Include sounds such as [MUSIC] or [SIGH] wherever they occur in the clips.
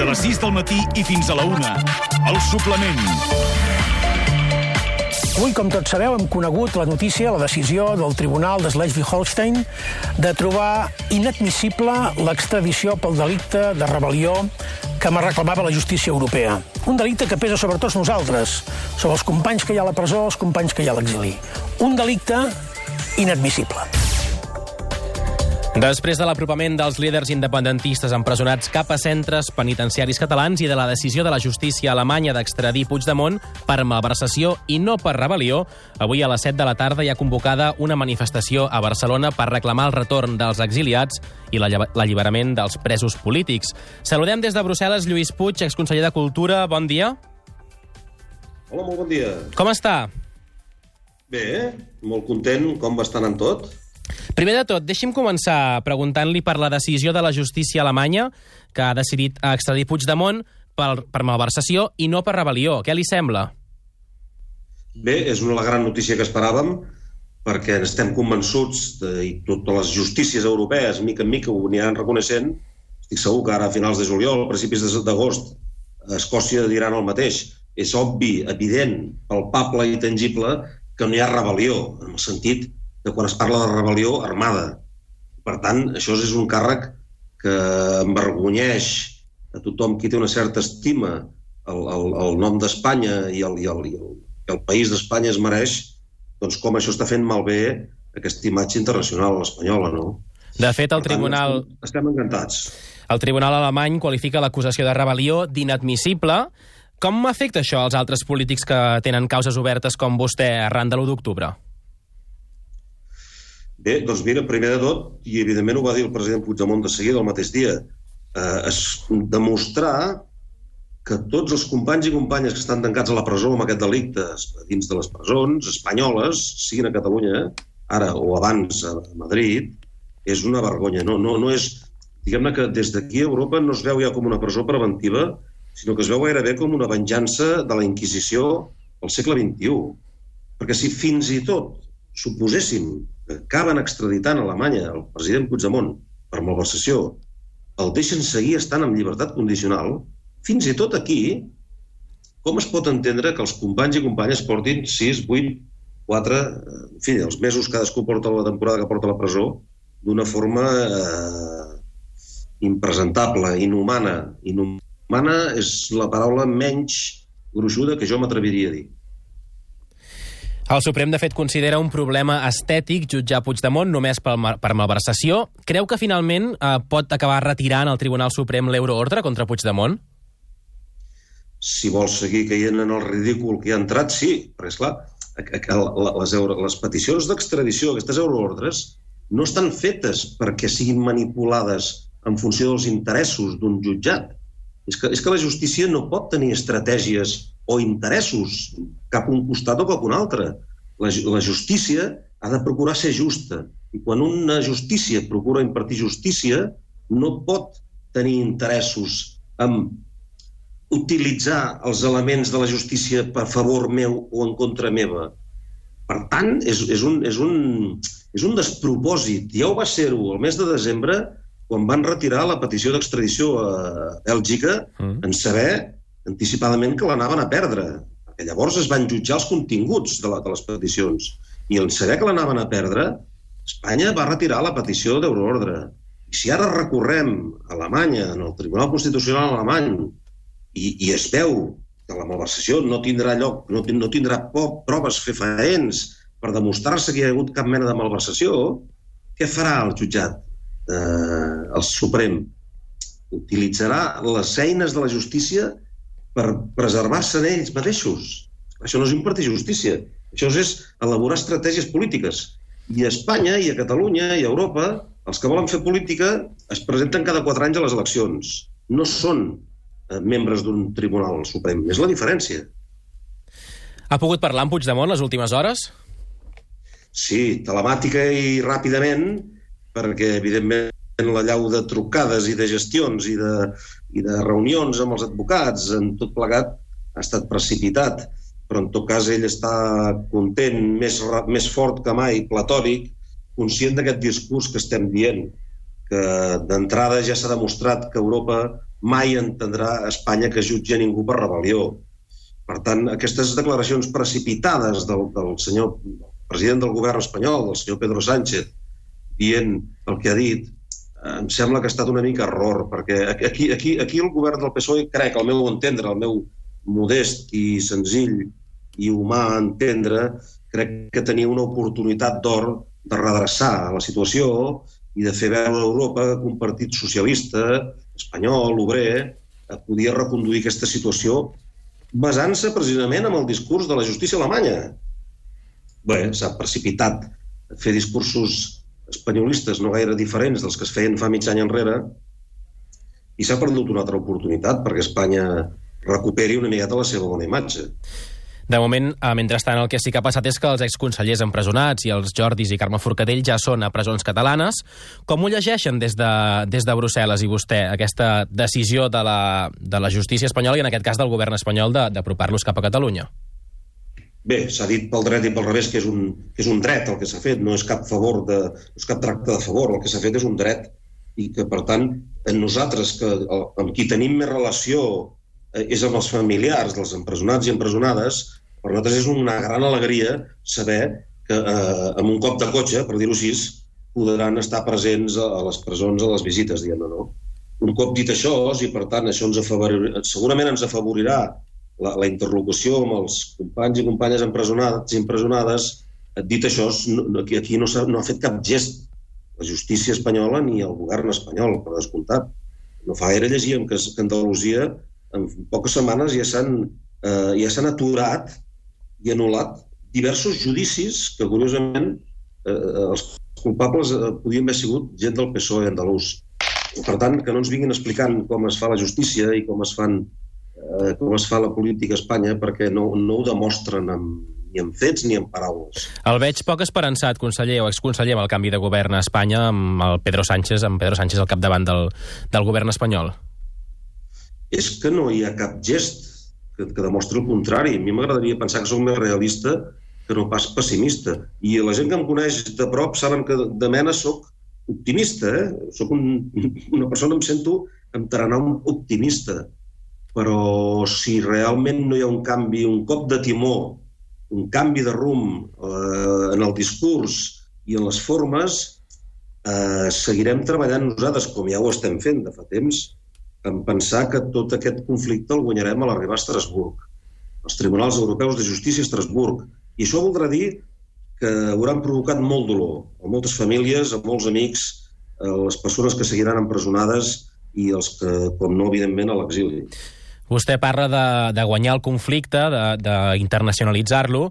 de les 6 del matí i fins a la 1. El suplement. Avui, com tots sabeu, hem conegut la notícia, la decisió del Tribunal de Schleswig-Holstein de trobar inadmissible l'extradició pel delicte de rebel·lió que me reclamava la justícia europea. Un delicte que pesa sobre tots nosaltres, sobre els companys que hi ha a la presó, els companys que hi ha a l'exili. Un delicte inadmissible. Després de l'apropament dels líders independentistes empresonats cap a centres penitenciaris catalans i de la decisió de la justícia alemanya d'extradir Puigdemont per malversació i no per rebel·lió, avui a les 7 de la tarda hi ha convocada una manifestació a Barcelona per reclamar el retorn dels exiliats i l'alliberament dels presos polítics. Saludem des de Brussel·les Lluís Puig, exconseller de Cultura. Bon dia. Hola, molt bon dia. Com està? Bé, molt content. Com va estar en tot? Primer de tot, deixi'm començar preguntant-li per la decisió de la justícia alemanya que ha decidit extradir Puigdemont per, per malversació i no per rebel·lió. Què li sembla? Bé, és una gran notícia que esperàvem perquè estem convençuts, de, i totes les justícies europees, mica en mica, ho aniran reconeixent. Estic segur que ara, a finals de juliol, a principis d'agost, Escòcia diran el mateix. És obvi, evident, palpable i tangible que no hi ha rebel·lió, en el sentit de quan es parla de rebel·lió armada. Per tant, això és un càrrec que envergonyeix a tothom qui té una certa estima el, el, el nom d'Espanya i el, i el, i el, i el país d'Espanya es mereix, doncs com això està fent malbé aquesta imatge internacional espanyola, no? De fet, el tribunal... Estem, estem encantats. El tribunal alemany qualifica l'acusació de rebel·lió d'inadmissible. Com afecta això als altres polítics que tenen causes obertes com vostè arran de l'1 d'octubre? Bé, doncs mira, primer de tot, i evidentment ho va dir el president Puigdemont de seguida el mateix dia, eh, es demostrar que tots els companys i companyes que estan tancats a la presó amb aquest delicte dins de les presons espanyoles, siguin a Catalunya, ara o abans a Madrid, és una vergonya. No, no, no és... Diguem-ne que des d'aquí a Europa no es veu ja com una presó preventiva, sinó que es veu gairebé com una venjança de la Inquisició al segle XXI. Perquè si fins i tot suposéssim acaben extraditant a Alemanya el president Puigdemont per malversació, el deixen seguir estant en llibertat condicional, fins i tot aquí, com es pot entendre que els companys i companyes portin 6, 8, 4, en fi, els mesos cadascú porta la temporada que porta a la presó, d'una forma eh, impresentable, inhumana. Inhumana és la paraula menys gruixuda que jo m'atreviria a dir. El Suprem, de fet, considera un problema estètic jutjar Puigdemont només per, per malversació. Creu que finalment eh, pot acabar retirant el Tribunal Suprem l'euroordre contra Puigdemont? Si vols seguir caient en el ridícul que hi ha entrat, sí, perquè, esclar, les, euro, les peticions d'extradició, aquestes euroordres, no estan fetes perquè siguin manipulades en funció dels interessos d'un jutjat. És que, és que la justícia no pot tenir estratègies o interessos cap un costat o cap un altre. La, la justícia ha de procurar ser justa. I quan una justícia procura impartir justícia, no pot tenir interessos en utilitzar els elements de la justícia per favor meu o en contra meva. Per tant, és, és, un, és, un, és un despropòsit. Ja ho va ser-ho el mes de desembre, quan van retirar la petició d'extradició a Bèlgica, mm. en saber anticipadament que l'anaven a perdre, perquè llavors es van jutjar els continguts de, la, de les peticions. I en saber que l'anaven a perdre, Espanya va retirar la petició d'euroordre. I si ara recorrem a Alemanya, en el Tribunal Constitucional alemany, i, i es veu que la malversació no tindrà lloc, no, no tindrà poc proves fefaents per demostrar-se que hi ha hagut cap mena de malversació, què farà el jutjat, eh, el Suprem? Utilitzarà les eines de la justícia per preservar-se d'ells mateixos. Això no és impartir justícia. Això és elaborar estratègies polítiques. I a Espanya, i a Catalunya, i a Europa, els que volen fer política es presenten cada quatre anys a les eleccions. No són eh, membres d'un tribunal suprem. És la diferència. Ha pogut parlar amb Puigdemont les últimes hores? Sí, telemàtica i ràpidament, perquè, evidentment, la llau de trucades i de gestions i de, i de reunions amb els advocats, en tot plegat ha estat precipitat, però en tot cas ell està content, més, més fort que mai, platòric, conscient d'aquest discurs que estem dient, que d'entrada ja s'ha demostrat que Europa mai entendrà Espanya que jutja ningú per rebel·lió. Per tant, aquestes declaracions precipitades del, del senyor president del govern espanyol, del senyor Pedro Sánchez, dient el que ha dit, em sembla que ha estat una mica error, perquè aquí, aquí, aquí el govern del PSOE, crec, al meu entendre, el meu modest i senzill i humà entendre, crec que tenia una oportunitat d'or de redreçar la situació i de fer veure a Europa que un partit socialista, espanyol, obrer, podia reconduir aquesta situació basant-se precisament en el discurs de la justícia alemanya. Bé, s'ha precipitat fer discursos espanyolistes no gaire diferents dels que es feien fa mig any enrere i s'ha perdut una altra oportunitat perquè Espanya recuperi una miqueta la seva bona imatge. De moment, eh, mentrestant, el que sí que ha passat és que els exconsellers empresonats i els Jordis i Carme Forcadell ja són a presons catalanes. Com ho llegeixen des de, des de Brussel·les i vostè, aquesta decisió de la, de la justícia espanyola i en aquest cas del govern espanyol d'apropar-los cap a Catalunya? Bé, s'ha dit pel dret i pel revés que és un, que és un dret el que s'ha fet, no és cap favor de, no és cap tracte de favor, el que s'ha fet és un dret i que, per tant, en nosaltres, que, amb qui tenim més relació eh, és amb els familiars dels empresonats i empresonades, per nosaltres és una gran alegria saber que eh, amb un cop de cotxe, per dir-ho així, podran estar presents a, a les presons, a les visites, diguem no? Un cop dit això, i per tant això ens afavorirà, segurament ens afavorirà la, la interlocució amb els companys i companyes empresonats i empresonades, dit això, no, aquí, aquí no, ha, no ha fet cap gest la justícia espanyola ni el govern espanyol, per descomptat. No fa gaire llegíem que, que Andalusia en poques setmanes ja s'han eh, ja s'han aturat i anul·lat diversos judicis que, curiosament, eh, els culpables eh, podien haver sigut gent del PSOE andalús. Per tant, que no ens vinguin explicant com es fa la justícia i com es, fan, eh, com es fa la política a Espanya, perquè no, no ho demostren amb, ni amb fets ni amb paraules. El veig poc esperançat, conseller o exconseller, amb el canvi de govern a Espanya, amb el Pedro Sánchez, amb Pedro Sánchez al capdavant del, del govern espanyol. És que no hi ha cap gest que, que demostra el contrari. A mi m'agradaria pensar que sóc més realista que no pas pessimista. I la gent que em coneix de prop saben que de mena sóc optimista. Eh? Soc un, [LAUGHS] una persona, em sento em tarannà un optimista. Però si realment no hi ha un canvi, un cop de timó, un canvi de rumb eh, en el discurs i en les formes, eh, seguirem treballant nosaltres, com ja ho estem fent de fa temps, en pensar que tot aquest conflicte el guanyarem a l'arribar a Estrasburg, als tribunals europeus de justícia a Estrasburg. I això voldrà dir que hauran provocat molt dolor a moltes famílies, a molts amics, a les persones que seguiran empresonades i els que, com no, evidentment, a l'exili. Vostè parla de, de guanyar el conflicte, d'internacionalitzar-lo,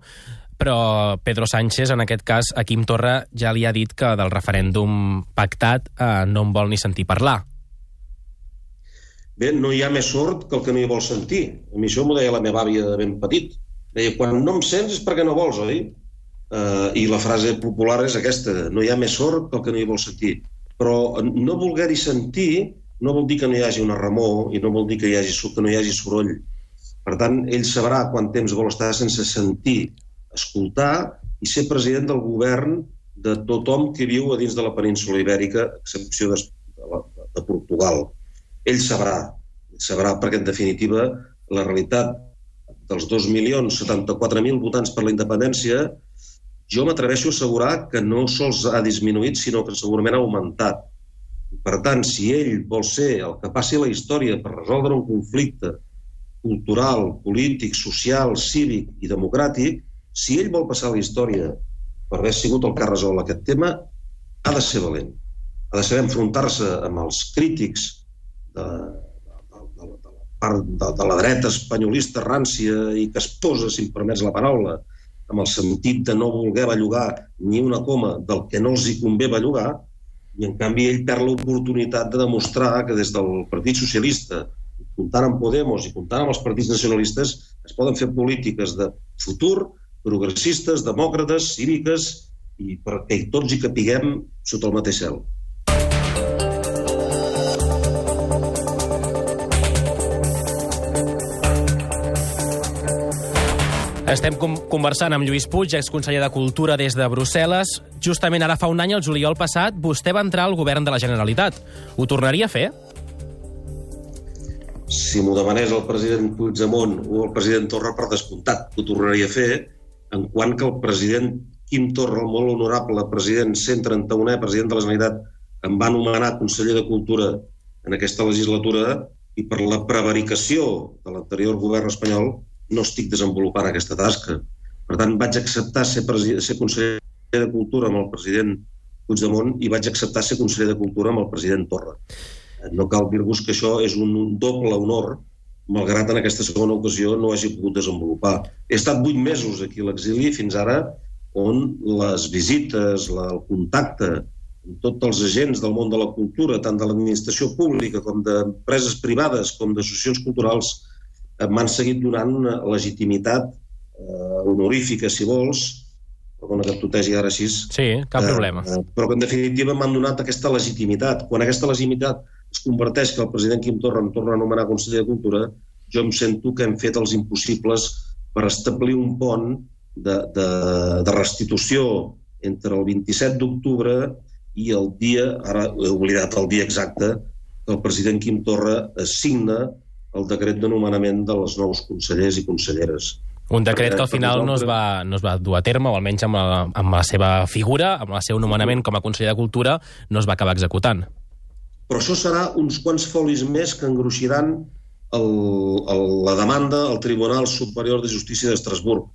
però Pedro Sánchez, en aquest cas, a Quim Torra ja li ha dit que del referèndum pactat eh, no en vol ni sentir parlar. Bé, no hi ha més sort que el que no hi vol sentir. A mi això m'ho deia la meva àvia de ben petit. Deia, quan no em sents és perquè no vols, oi? Uh, I la frase popular és aquesta, no hi ha més sort que el que no hi vol sentir. Però no voler-hi sentir no vol dir que no hi hagi una remor i no vol dir que, hi hagi, que no hi hagi soroll. Per tant, ell sabrà quant temps vol estar sense sentir, escoltar i ser president del govern de tothom que viu a dins de la península ibèrica, a excepció de, de, de Portugal ell sabrà, sabrà perquè en definitiva la realitat dels 2.074.000 votants per la independència jo m'atreveixo a assegurar que no sols ha disminuït, sinó que segurament ha augmentat. Per tant, si ell vol ser el que passi a la història per resoldre un conflicte cultural, polític, social, cívic i democràtic, si ell vol passar a la història per haver sigut el que ha resolt aquest tema, ha de ser valent. Ha de saber enfrontar-se amb els crítics de, de, de, de, la part de, de la dreta espanyolista rància i que es posa, si em permets la paraula, amb el sentit de no voler bellugar ni una coma del que no els hi convé bellugar, i en canvi ell perd l'oportunitat de demostrar que des del Partit Socialista, comptant amb Podemos i comptant amb els partits nacionalistes, es poden fer polítiques de futur, progressistes, demòcrates, cíviques, i perquè tots hi capiguem sota el mateix cel. Estem conversant amb Lluís Puig, exconseller de Cultura des de Brussel·les. Justament ara fa un any, el juliol passat, vostè va entrar al govern de la Generalitat. Ho tornaria a fer? Si m'ho demanés el president Puigdemont o el president Torra, per descomptat, ho tornaria a fer, en quant que el president Quim Torra, el molt honorable president 131è, president de la Generalitat, em va nomenar conseller de Cultura en aquesta legislatura i per la prevaricació de l'anterior govern espanyol no estic desenvolupant aquesta tasca. Per tant, vaig acceptar ser, ser conseller de Cultura amb el president Puigdemont i vaig acceptar ser conseller de Cultura amb el president Torra. No cal dir-vos que això és un doble honor, malgrat en aquesta segona ocasió no hagi pogut desenvolupar. He estat vuit mesos aquí a l'exili fins ara on les visites, la, el contacte amb tots els agents del món de la cultura, tant de l'administració pública com d'empreses privades com d'associacions culturals, eh, m'han seguit donant una legitimitat eh, honorífica, si vols, perdona que et tutegi ara així. Sí, cap eh, problema. Eh, però que en definitiva m'han donat aquesta legitimitat. Quan aquesta legitimitat es converteix que el president Quim Torra em torna a anomenar conseller de Cultura, jo em sento que hem fet els impossibles per establir un pont de, de, de restitució entre el 27 d'octubre i el dia, ara he oblidat el dia exacte, que el president Quim Torra assigna el decret de nomenament dels nous consellers i conselleres. Un decret que al final no es, va, no es va dur a terme, o almenys amb la, amb la seva figura, amb el seu nomenament com a conseller de Cultura, no es va acabar executant. Però això serà uns quants folis més que engruixiran el, el, la demanda al Tribunal Superior de Justícia d'Estrasburg,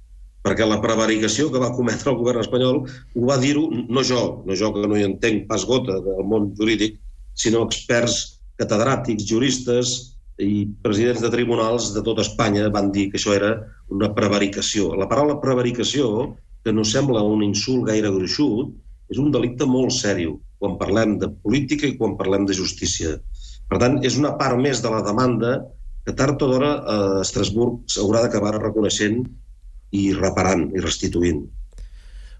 perquè la prevaricació que va cometre el govern espanyol ho va dir-ho, no jo, no jo que no hi entenc pas gota del món jurídic, sinó experts catedràtics, juristes i presidents de tribunals de tota Espanya van dir que això era una prevaricació. La paraula prevaricació, que no sembla un insult gaire gruixut, és un delicte molt sèrio quan parlem de política i quan parlem de justícia. Per tant, és una part més de la demanda que tard o d'hora a eh, Estrasburg s'haurà d'acabar reconeixent i reparant i restituint.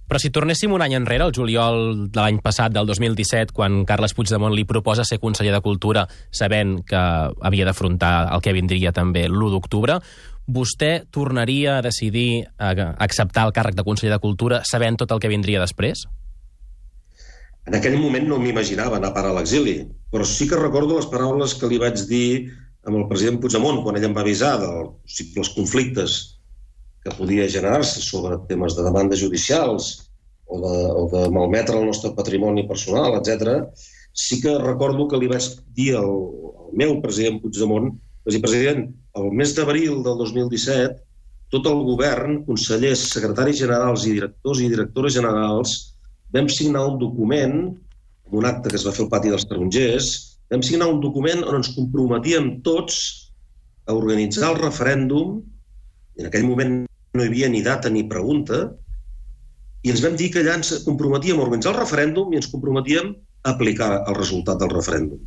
Però si tornéssim un any enrere, el juliol de l'any passat, del 2017, quan Carles Puigdemont li proposa ser conseller de Cultura, sabent que havia d'afrontar el que vindria també l'1 d'octubre, vostè tornaria a decidir a acceptar el càrrec de conseller de Cultura sabent tot el que vindria després? En aquell moment no m'imaginava anar a parar a l'exili, però sí que recordo les paraules que li vaig dir amb el president Puigdemont quan ell em va avisar dels possibles conflictes que podia generar-se sobre temes de demandes judicials o de, o de malmetre el nostre patrimoni personal, etc. Sí que recordo que li vaig dir al, al meu president Puigdemont, vaig dir, president, el mes d'abril del 2017, tot el govern, consellers, secretaris generals i directors i directores generals vam signar un document, un acte que es va fer al pati dels tarongers, vam signar un document on ens comprometíem tots a organitzar el referèndum, i en aquell moment no hi havia ni data ni pregunta, i ens vam dir que allà ens comprometíem a organitzar el referèndum i ens comprometíem a aplicar el resultat del referèndum.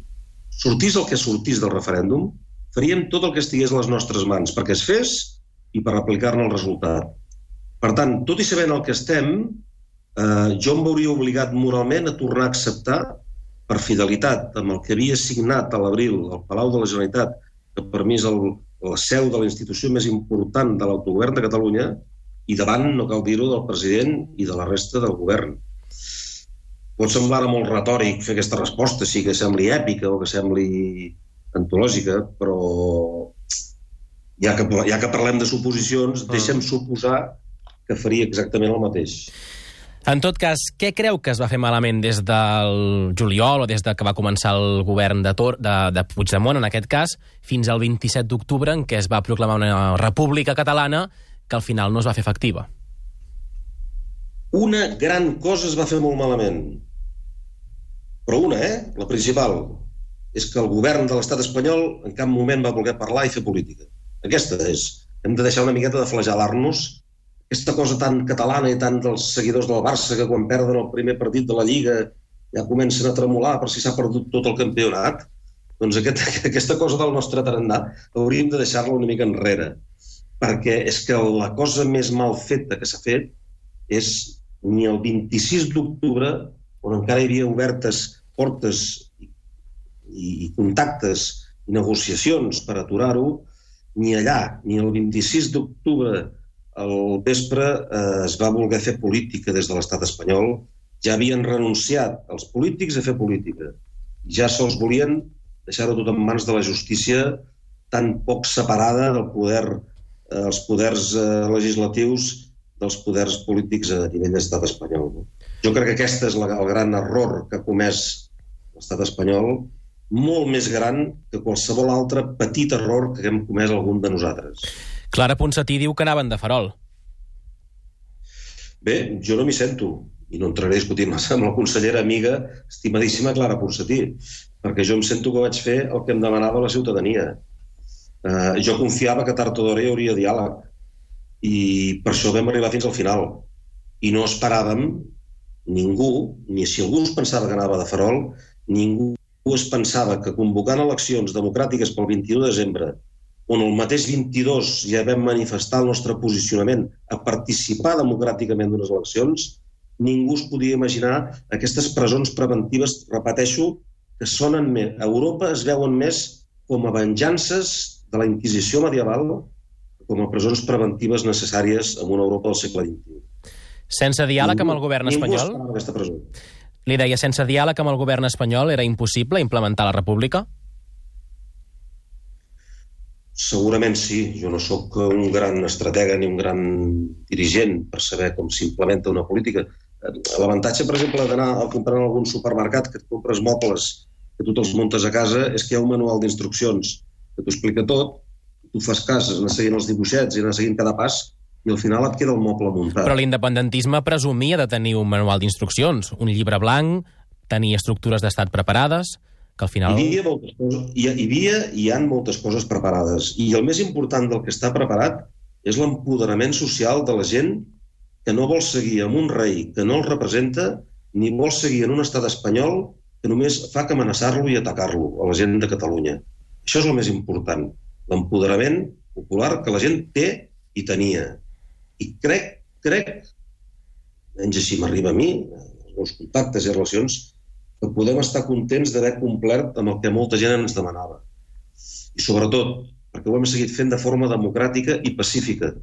Sortís el que sortís del referèndum, faríem tot el que estigués a les nostres mans perquè es fes i per aplicar-ne el resultat. Per tant, tot i sabent el que estem, eh, jo em veuria obligat moralment a tornar a acceptar per fidelitat amb el que havia signat a l'abril al Palau de la Generalitat, que per mi és el, la seu de la institució més important de l'autogovern de Catalunya, i davant, no cal dir-ho, del president i de la resta del govern. Pot semblar molt retòric fer aquesta resposta, sí que sembli èpica o que sembli antològica, però ja que, ja que parlem de suposicions, mm. deixem suposar que faria exactament el mateix. En tot cas, què creu que es va fer malament des del juliol o des de que va començar el govern de, Tor, de, de Puigdemont, en aquest cas, fins al 27 d'octubre, en què es va proclamar una república catalana que al final no es va fer efectiva? Una gran cosa es va fer molt malament. Però una, eh? La principal. És que el govern de l'estat espanyol en cap moment va voler parlar i fer política. Aquesta és. Hem de deixar una miqueta de flagelar-nos aquesta cosa tan catalana i tant dels seguidors del Barça que quan perden el primer partit de la Lliga ja comencen a tremolar per si s'ha perdut tot el campionat, doncs aquest, [LAUGHS] aquesta cosa del nostre tarannà hauríem de deixar-la una mica enrere, perquè és que la cosa més mal feta que s'ha fet és ni el 26 d'octubre, on encara hi havia obertes portes i, i contactes i negociacions per aturar-ho, ni allà, ni el 26 d'octubre al vespre eh, es va voler fer política des de l'estat espanyol. Ja havien renunciat els polítics a fer política. Ja sols volien deixar-ho tot en mans de la justícia tan poc separada del poder, eh, els poders eh, legislatius dels poders polítics a nivell d'estat espanyol. No? Jo crec que aquest és la, el gran error que ha comès l'estat espanyol, molt més gran que qualsevol altre petit error que hem comès algun de nosaltres. Clara Ponsatí diu que anaven de farol. Bé, jo no m'hi sento, i no entraré a discutir massa amb la consellera amiga, estimadíssima Clara Ponsatí, perquè jo em sento que vaig fer el que em demanava la ciutadania. Uh, jo confiava que tard o d'hora hi hauria diàleg, i per això vam arribar fins al final. I no esperàvem ningú, ni si algú es pensava que anava de farol, ningú es pensava que convocant eleccions democràtiques pel 21 de desembre, on el mateix 22 ja vam manifestar el nostre posicionament a participar democràticament d'unes eleccions, ningú es podia imaginar aquestes presons preventives, repeteixo, que sonen més. A Europa es veuen més com a venjances de la Inquisició medieval com a presons preventives necessàries en una Europa del segle XXI. Sense diàleg amb el govern espanyol? Ningú aquesta presó. Li deia, sense diàleg amb el govern espanyol era impossible implementar la república? Segurament sí. Jo no sóc un gran estratega ni un gran dirigent per saber com s'implementa una política. L'avantatge, per exemple, d'anar a comprar en algun supermercat que et compres mobles que tu te'ls muntes a casa és que hi ha un manual d'instruccions que t'ho explica tot tu fas cas, anar seguint els dibuixets i anar seguint cada pas, i al final et queda el moble muntat. Però l'independentisme presumia de tenir un manual d'instruccions, un llibre blanc, tenir estructures d'estat preparades, que al final... Hi havia, coses, hi, hi havia i hi ha moltes coses preparades. I el més important del que està preparat és l'empoderament social de la gent que no vol seguir amb un rei que no el representa ni vol seguir en un estat espanyol que només fa que amenaçar-lo i atacar-lo, a la gent de Catalunya. Això és el més important l'empoderament popular que la gent té i tenia. I crec, crec, menys així m'arriba a mi, els meus contactes i relacions, que podem estar contents d'haver complert amb el que molta gent ens demanava. I sobretot, perquè ho hem seguit fent de forma democràtica i pacífica.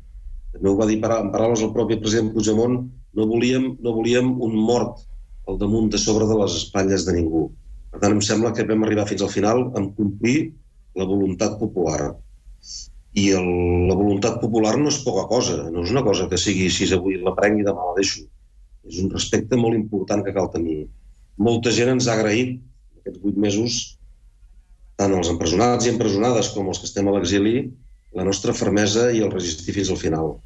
També ho va dir en paraules el propi president Puigdemont, no volíem, no volíem un mort al damunt de sobre de les espatlles de ningú. Per tant, em sembla que vam arribar fins al final amb complir la voluntat popular. I el, la voluntat popular no és poca cosa, no és una cosa que sigui si avui la prenc i demà la deixo. És un respecte molt important que cal tenir. Molta gent ens ha agraït aquests vuit mesos, tant els empresonats i empresonades com els que estem a l'exili, la nostra fermesa i el resistir fins al final.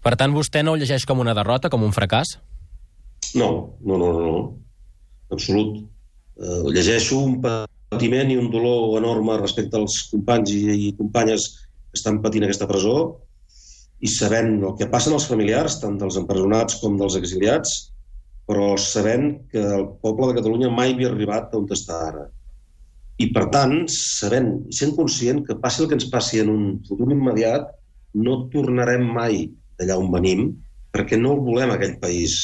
Per tant, vostè no ho llegeix com una derrota, com un fracàs? No, no, no, no. no. Absolut. Eh, llegeixo un patiment i un dolor enorme respecte als companys i, i companyes que estan patint aquesta presó i sabent el que passen els familiars, tant dels empresonats com dels exiliats, però sabent que el poble de Catalunya mai havia arribat on està ara. I, per tant, sabent i sent conscient que passi el que ens passi en un futur immediat, no tornarem mai d'allà on venim, perquè no el volem, aquell país.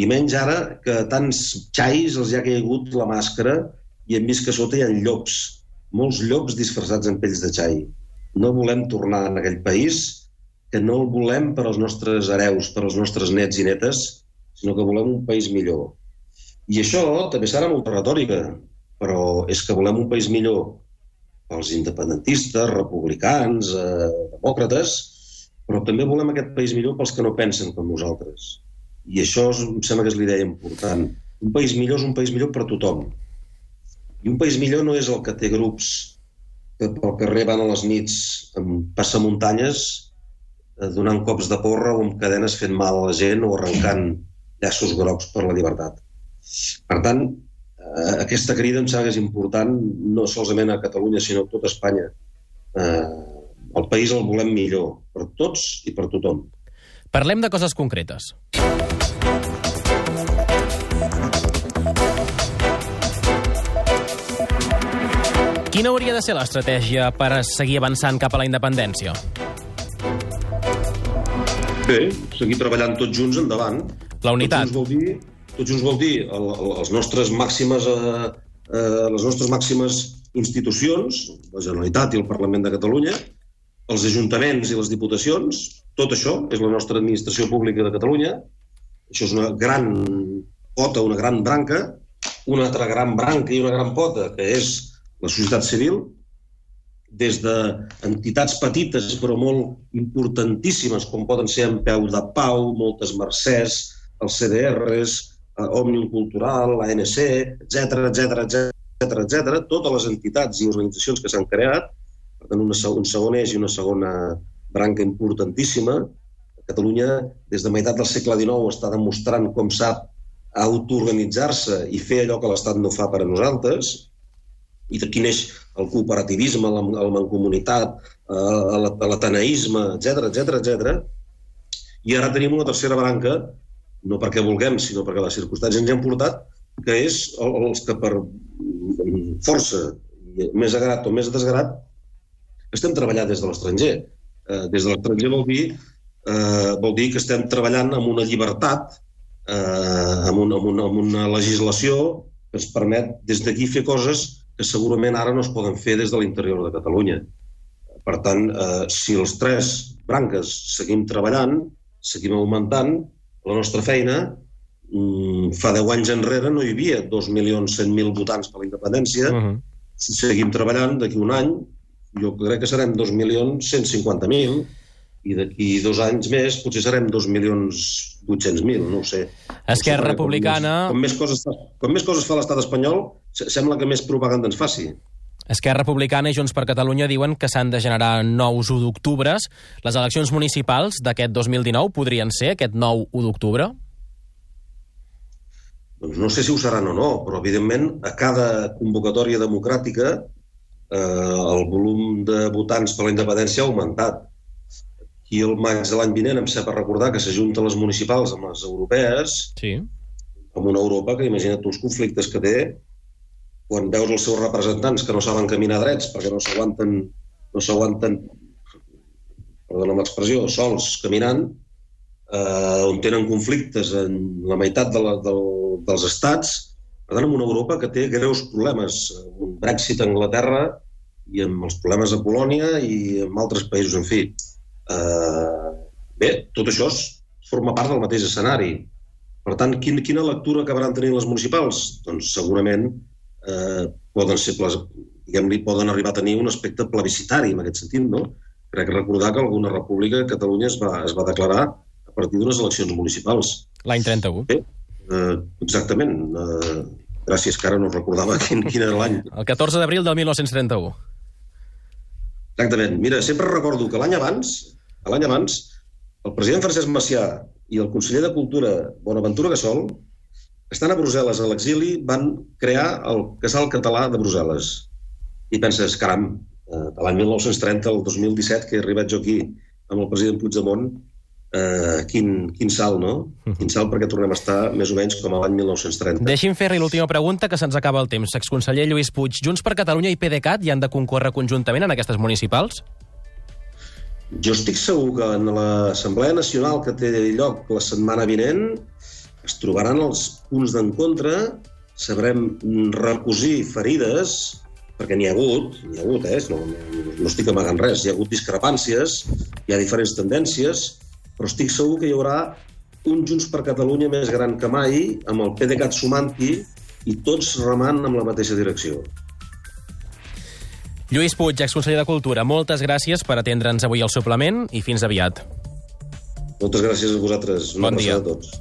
I menys ara que tants xais els ha caigut la màscara i hem vist que sota hi ha llops, molts llops disfressats en pells de xai. No volem tornar en aquell país, que no el volem per als nostres hereus, per als nostres nets i netes, sinó que volem un país millor. I això també serà molta retòrica, però és que volem un país millor pels independentistes, republicans, eh, demòcrates, però també volem aquest país millor pels que no pensen com nosaltres. I això em sembla que és l'idea important. Un país millor és un país millor per a tothom. I un país millor no és el que té grups que pel carrer van a les nits amb passamuntanyes eh, donant cops de porra o amb cadenes fent mal a la gent o arrencant llaços grocs per la llibertat. Per tant, eh, aquesta crida em sembla que és important no solament a Catalunya, sinó a tot Espanya. Eh, el país el volem millor, per tots i per tothom. Parlem de coses concretes. Quina hauria de ser l'estratègia per seguir avançant cap a la independència? Bé, seguir treballant tots junts endavant. La unitat. Tots junts vol dir, junts vol dir el, el, els nostres màximes, eh, eh, les nostres màximes institucions, la Generalitat i el Parlament de Catalunya, els ajuntaments i les diputacions, tot això és la nostra administració pública de Catalunya. Això és una gran pota, una gran branca, una altra gran branca i una gran pota, que és la societat civil, des d'entitats petites però molt importantíssimes, com poden ser en Peu de Pau, moltes Mercès, els CDRs, eh, Òmnium Cultural, l'ANC, etc etc etc etc, totes les entitats i organitzacions que s'han creat, per tant, una, un segon eix i una segona branca importantíssima. Catalunya, des de meitat del segle XIX, està demostrant com sap autoorganitzar-se i fer allò que l'Estat no fa per a nosaltres, i d'aquí neix el cooperativisme, la, la mancomunitat, eh, l'ataneisme, etc etc etc. I ara tenim una tercera branca, no perquè vulguem, sinó perquè les circumstàncies ens han portat, que és els que per força, més agrat o més desgrat, estem treballant des de l'estranger. Eh, des de l'estranger vol dir eh, vol dir que estem treballant amb una llibertat, eh, amb, una, amb, una, amb una legislació que ens permet des d'aquí fer coses que segurament ara no es poden fer des de l'interior de Catalunya. Per tant, eh, si els tres branques seguim treballant, seguim augmentant, la nostra feina mm, fa 10 anys enrere no hi havia 2.100.000 votants per la independència. Uh -huh. Si seguim treballant, d'aquí un any, jo crec que serem 2.150.000 i d'aquí dos anys més potser serem 2.800.000, no ho sé. Esquerra no sé, Republicana... Com més, com, més coses, com més coses fa l'estat espanyol, sembla que més propaganda ens faci. Esquerra Republicana i Junts per Catalunya diuen que s'han de generar nous 1 d'octubre. Les eleccions municipals d'aquest 2019 podrien ser aquest nou 1 d'octubre? Doncs no sé si ho seran o no, però evidentment a cada convocatòria democràtica eh, el volum de votants per la independència ha augmentat. I el maig de l'any vinent em sap recordar que s'ajunten les municipals amb les europees, sí. amb una Europa que imagina't els conflictes que té quan veus els seus representants que no saben caminar drets perquè no s'aguanten no s'aguanten perdona l'expressió, sols caminant, eh, on tenen conflictes en la meitat de la, de, dels estats, per tant, una Europa que té greus problemes, un Brexit a Anglaterra i amb els problemes a Polònia i en altres països, en fi. Eh, bé, tot això forma part del mateix escenari. Per tant, quin, quina lectura acabaran tenint les municipals? Doncs segurament eh, poden ser diguem-li, poden arribar a tenir un aspecte plebiscitari en aquest sentit, no? Crec que recordar que alguna república Catalunya es va, es va declarar a partir d'unes eleccions municipals. L'any 31. Bé, eh, exactament. Eh, gràcies, que ara no recordava quin, quin era l'any. El 14 d'abril del 1931. Exactament. Mira, sempre recordo que l'any abans, l'any abans, el president Francesc Macià i el conseller de Cultura, Bonaventura Gassol, estan a Brussel·les a l'exili, van crear el Casal Català de Brussel·les. I penses, caram, eh, de l'any 1930 al 2017, que he arribat jo aquí amb el president Puigdemont, eh, quin, quin salt, no? [LAUGHS] Quin salt perquè tornem a estar més o menys com a l'any 1930. Deixi'm fer-li l'última pregunta, que se'ns acaba el temps. Exconseller Lluís Puig, Junts per Catalunya i PDeCAT hi han de concórrer conjuntament en aquestes municipals? Jo estic segur que en l'Assemblea Nacional que té lloc la setmana vinent es trobaran els punts d'encontre, sabrem recosir ferides, perquè n'hi ha hagut, n'hi ha hagut, eh? no, no, estic amagant res, hi ha hagut discrepàncies, hi ha diferents tendències, però estic segur que hi haurà un Junts per Catalunya més gran que mai, amb el PDeCAT sumant-hi i tots remant amb la mateixa direcció. Lluís Puig, exconseller de Cultura, moltes gràcies per atendre'ns avui al suplement i fins aviat. Moltes gràcies a vosaltres. Una bon dia. a tots.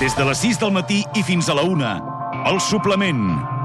Des de les 6 del matí i fins a la 1, el suplement.